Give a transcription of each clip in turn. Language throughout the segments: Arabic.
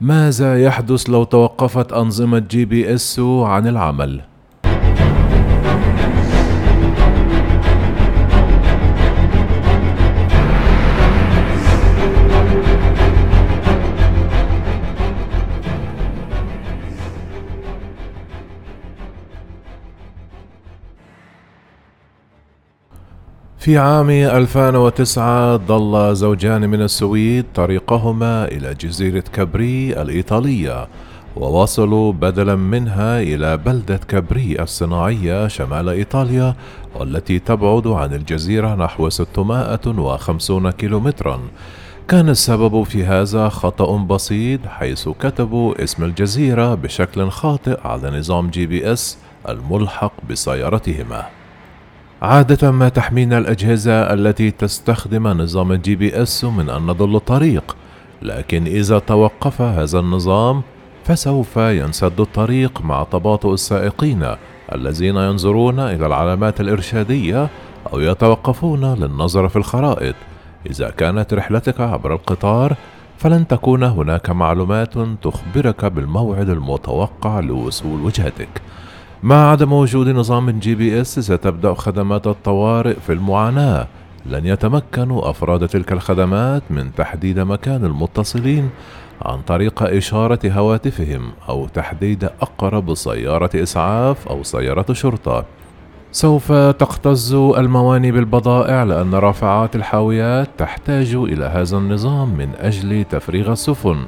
ماذا يحدث لو توقفت أنظمة GPS عن العمل؟ في عام 2009 ضل زوجان من السويد طريقهما إلى جزيرة كابري الإيطالية ووصلوا بدلا منها إلى بلدة كاربي الصناعية شمال إيطاليا والتي تبعد عن الجزيرة نحو 650 كيلومترا. كان السبب في هذا خطأ بسيط حيث كتبوا اسم الجزيرة بشكل خاطئ على نظام GPS الملحق بسيارتهما. عادة ما تحمينا الأجهزة التي تستخدم نظام ال GPS من أن نضل الطريق، لكن إذا توقف هذا النظام فسوف ينسد الطريق مع تباطؤ السائقين الذين ينظرون إلى العلامات الإرشادية أو يتوقفون للنظر في الخرائط. إذا كانت رحلتك عبر القطار فلن تكون هناك معلومات تخبرك بالموعد المتوقع لوصول وجهتك. مع عدم وجود نظام GPS ستبدأ خدمات الطوارئ في المعاناة. لن يتمكن أفراد تلك الخدمات من تحديد مكان المتصلين عن طريق إشارة هواتفهم أو تحديد أقرب سيارة إسعاف أو سيارة شرطة. سوف تكتظ المواني بالبضائع لأن رافعات الحاويات تحتاج إلى هذا النظام من أجل تفريغ السفن.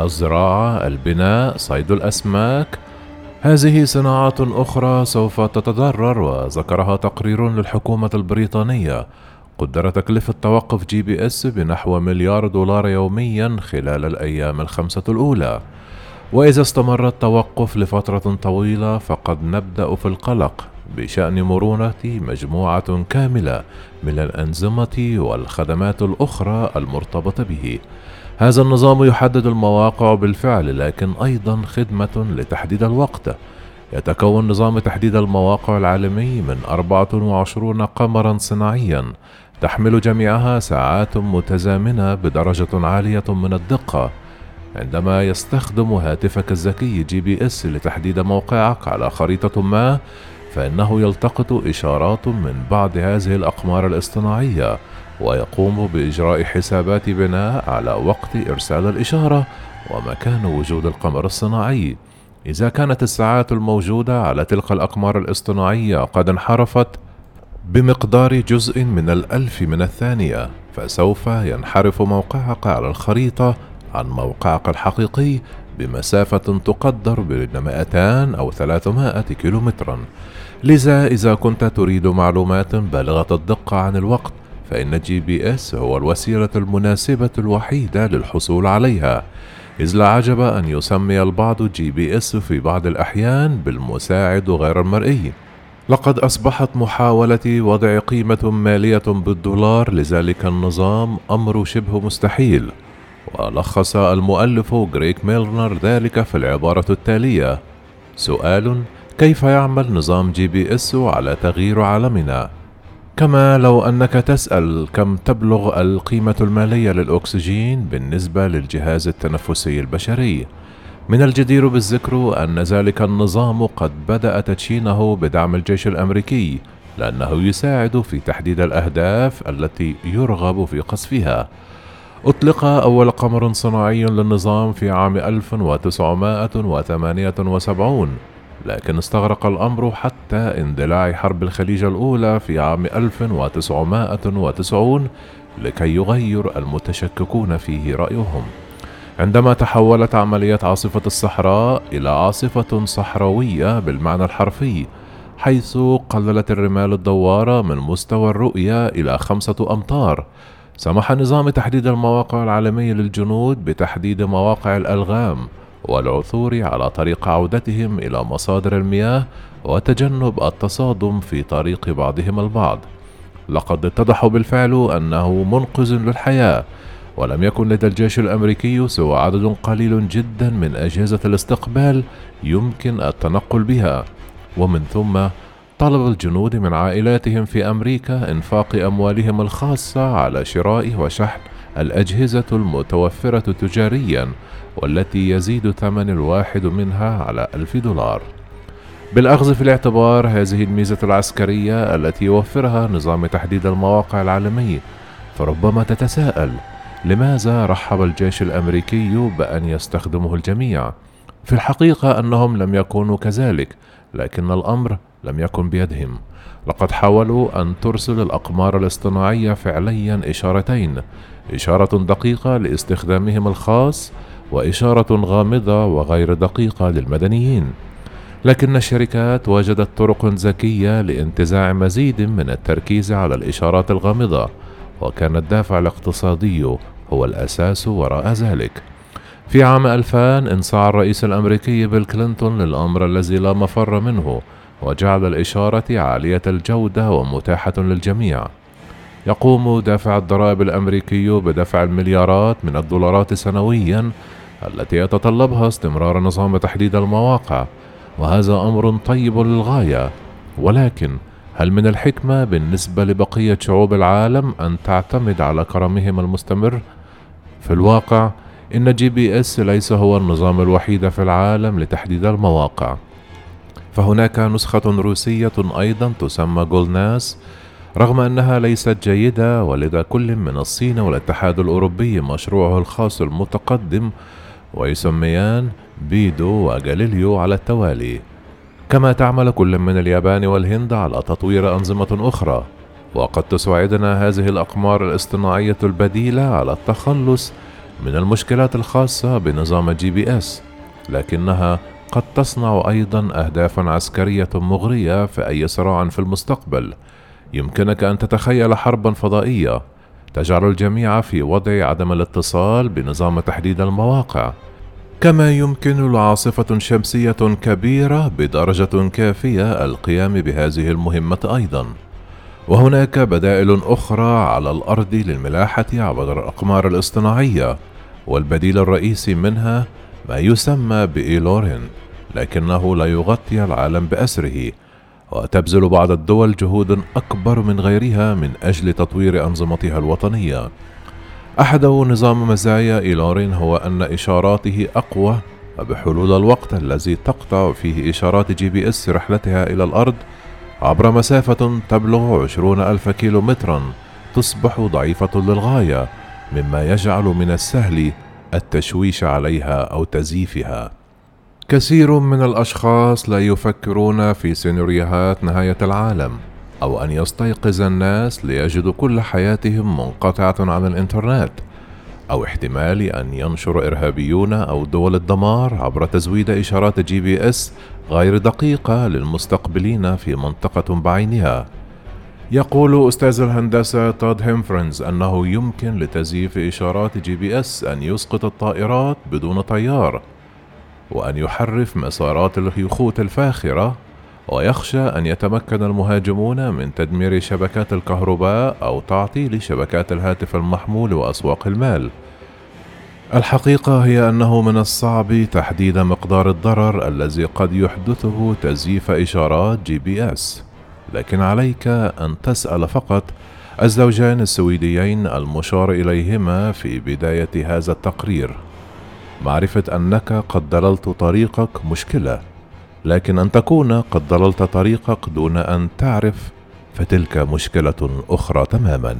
الزراعة البناء صيد الأسماك هذه صناعات أخرى سوف تتضرر وذكرها تقرير للحكومة البريطانية. قدر تكلفة توقف GPS بنحو مليار دولار يوميا خلال الأيام الخمسة الأولى. وإذا استمر التوقف لفترة طويلة فقد نبدأ في القلق بشأن مرونة مجموعة كاملة من الأنظمة والخدمات الأخرى المرتبطة به. هذا النظام يحدد المواقع بالفعل لكنه أيضا خدمة لتحديد الوقت. يتكون نظام تحديد المواقع العالمي من 24 قمرا صناعيا تحمل جميعها ساعات متزامنة بدرجة عالية من الدقة. عندما يستخدم هاتفك الذكي GPS لتحديد موقعك على خريطة ما فإنه يلتقط إشارات من بعض هذه الأقمار الاصطناعية ويقوم بإجراء حسابات بناء على وقت إرسال الإشارة ومكان وجود القمر الصناعي. إذا كانت الساعات الموجودة على تلك الأقمار الاصطناعية قد انحرفت بمقدار جزء من الألف من الثانية فسوف ينحرف موقعك على الخريطة عن موقعك الحقيقي بمسافة تقدر بين 200 أو 300 كيلومترا. لذا إذا كنت تريد معلومات بالغة الدقة عن الوقت فإن GPS هو الوسيلة المناسبة الوحيدة للحصول عليها. إذ لا عجب أن يسمي البعض GPS في بعض الأحيان بالمساعد غير المرئي. لقد أصبحت محاولة وضع قيمة مالية بالدولار لذلك النظام أمر شبه مستحيل. ولخص المؤلف غريغ ميلنر ذلك في العبارة التالية. سؤال كيف يعمل نظام GPS على تغيير عالمنا؟ كما لو أنك تسأل كم تبلغ القيمة المالية للأكسجين بالنسبة للجهاز التنفسي البشري. من الجدير بالذكر أن ذلك النظام قد بدأ تدشينه بدعم الجيش الأمريكي لأنه يساعد في تحديد الأهداف التي يرغب في قصفها. أطلق أول قمر صناعي للنظام في عام 1978 لكن استغرق الأمر حتى اندلاع حرب الخليج الأولى في عام 1990 لكي يغير المتشككون فيه رأيهم. عندما تحولت عملية عاصفة الصحراء إلى عاصفة صحراوية بالمعنى الحرفي حيث قللت الرمال الدوارة من مستوى الرؤية إلى خمسة أمتار سمح نظام تحديد المواقع العالمي للجنود بتحديد مواقع الألغام والعثور على طريق عودتهم إلى مصادر المياه وتجنب التصادم في طريق بعضهم البعض. لقد اتضح بالفعل أنه منقذ للحياة ولم يكن لدى الجيش الأمريكي سوى عدد قليل جدا من أجهزة الاستقبال يمكن التنقل بها. ومن ثم طلب الجنود من عائلاتهم في أمريكا إنفاق أموالهم الخاصة على شراء وشحن الأجهزة المتوفرة تجاريا والتي يزيد ثمن الواحد منها على ألف دولار بالأخذ في الاعتبار هذه الميزة العسكرية التي يوفرها نظام تحديد المواقع العالمي فربما تتساءل لماذا رحب الجيش الأمريكي بأن يستخدمه الجميع؟ في الحقيقة أنهم لم يكونوا كذلك لكن الأمر لم يكن بيدهم. لقد حاولوا أن ترسل الأقمار الاصطناعية فعليا إشارتين إشارة دقيقة لاستخدامهم الخاص وإشارة غامضة وغير دقيقة للمدنيين. لكن الشركات وجدت طرق ذكية لانتزاع مزيد من التركيز على الإشارات الغامضة وكان الدافع الاقتصادي هو الأساس وراء ذلك. في عام 2000 انصاع الرئيس الأمريكي بيل كلينتون للأمر الذي لا مفر منه وجعل الإشارة عالية الجودة ومتاحة للجميع. يقوم دافع الضرائب الأمريكي بدفع المليارات من الدولارات سنويا التي يتطلبها استمرار نظام تحديد المواقع وهذا أمر طيب للغاية. ولكن هل من الحكمة بالنسبة لبقية شعوب العالم أن تعتمد على كرمهم المستمر؟ في الواقع إن GPS ليس هو النظام الوحيد في العالم لتحديد المواقع. فهناك نسخة روسية أيضا تسمى جلوناس رغم أنها ليست جيدة ولدى كل من الصين والاتحاد الأوروبي مشروعه الخاص المتقدم ويسميان بيدو وجاليليو على التوالي. كما تعمل كل من اليابان والهند على تطوير أنظمة أخرى. وقد تساعدنا هذه الأقمار الاصطناعية البديلة على التخلص من المشكلات الخاصة بنظام GPS لكنها قد تصنع أيضا أهدافا عسكرية مغرية في أي صراع في المستقبل. يمكنك أن تتخيل حربا فضائية تجعل الجميع في وضع عدم الاتصال بنظام تحديد المواقع. كما يمكن لعاصفة شمسية كبيرة بدرجة كافية القيام بهذه المهمة أيضا. وهناك بدائل أخرى على الأرض للملاحة عبر الأقمار الاصطناعية. والبديل الرئيسي منها ما يسمى بإيلورين لكنه لا يغطي العالم بأسره وتبذل بعض الدول جهود أكبر من غيرها من أجل تطوير أنظمتها الوطنية. أحد نظام مزايا eLoran هو أن إشاراته أقوى وبحلول الوقت الذي تقطع فيه إشارات GPS رحلتها إلى الأرض عبر مسافة تبلغ عشرون ألف كيلومترا تصبح ضعيفة للغاية. مما يجعل من السهل التشويش عليها أو تزييفها كثير من الأشخاص لا يفكرون في سيناريوهات نهاية العالم أو أن يستيقظ الناس ليجدوا كل حياتهم منقطعة عن الإنترنت أو احتمال أن ينشر إرهابيون أو دول الدمار عبر تزويد إشارات GPS غير دقيقة للمستقبلين في منطقة بعينها. يقول أستاذ الهندسة تود هيمفريز أنه يمكن لتزييف إشارات GPS أن يسقط الطائرات بدون طيار، وأن يحرف مسارات اليخوت الفاخرة ويخشى أن يتمكن المهاجمون من تدمير شبكات الكهرباء أو تعطيل شبكات الهاتف المحمول وأسواق المال. الحقيقة هي أنه من الصعب تحديد مقدار الضرر الذي قد يحدثه تزييف إشارات GPS، لكن عليك أن تسأل فقط الزوجين السويديين المشار إليهما في بداية هذا التقرير. معرفة أنك قد ضللت طريقك مشكلة لكن أن تكون قد ضللت طريقك دون أن تعرف فتلك مشكلة أخرى تماما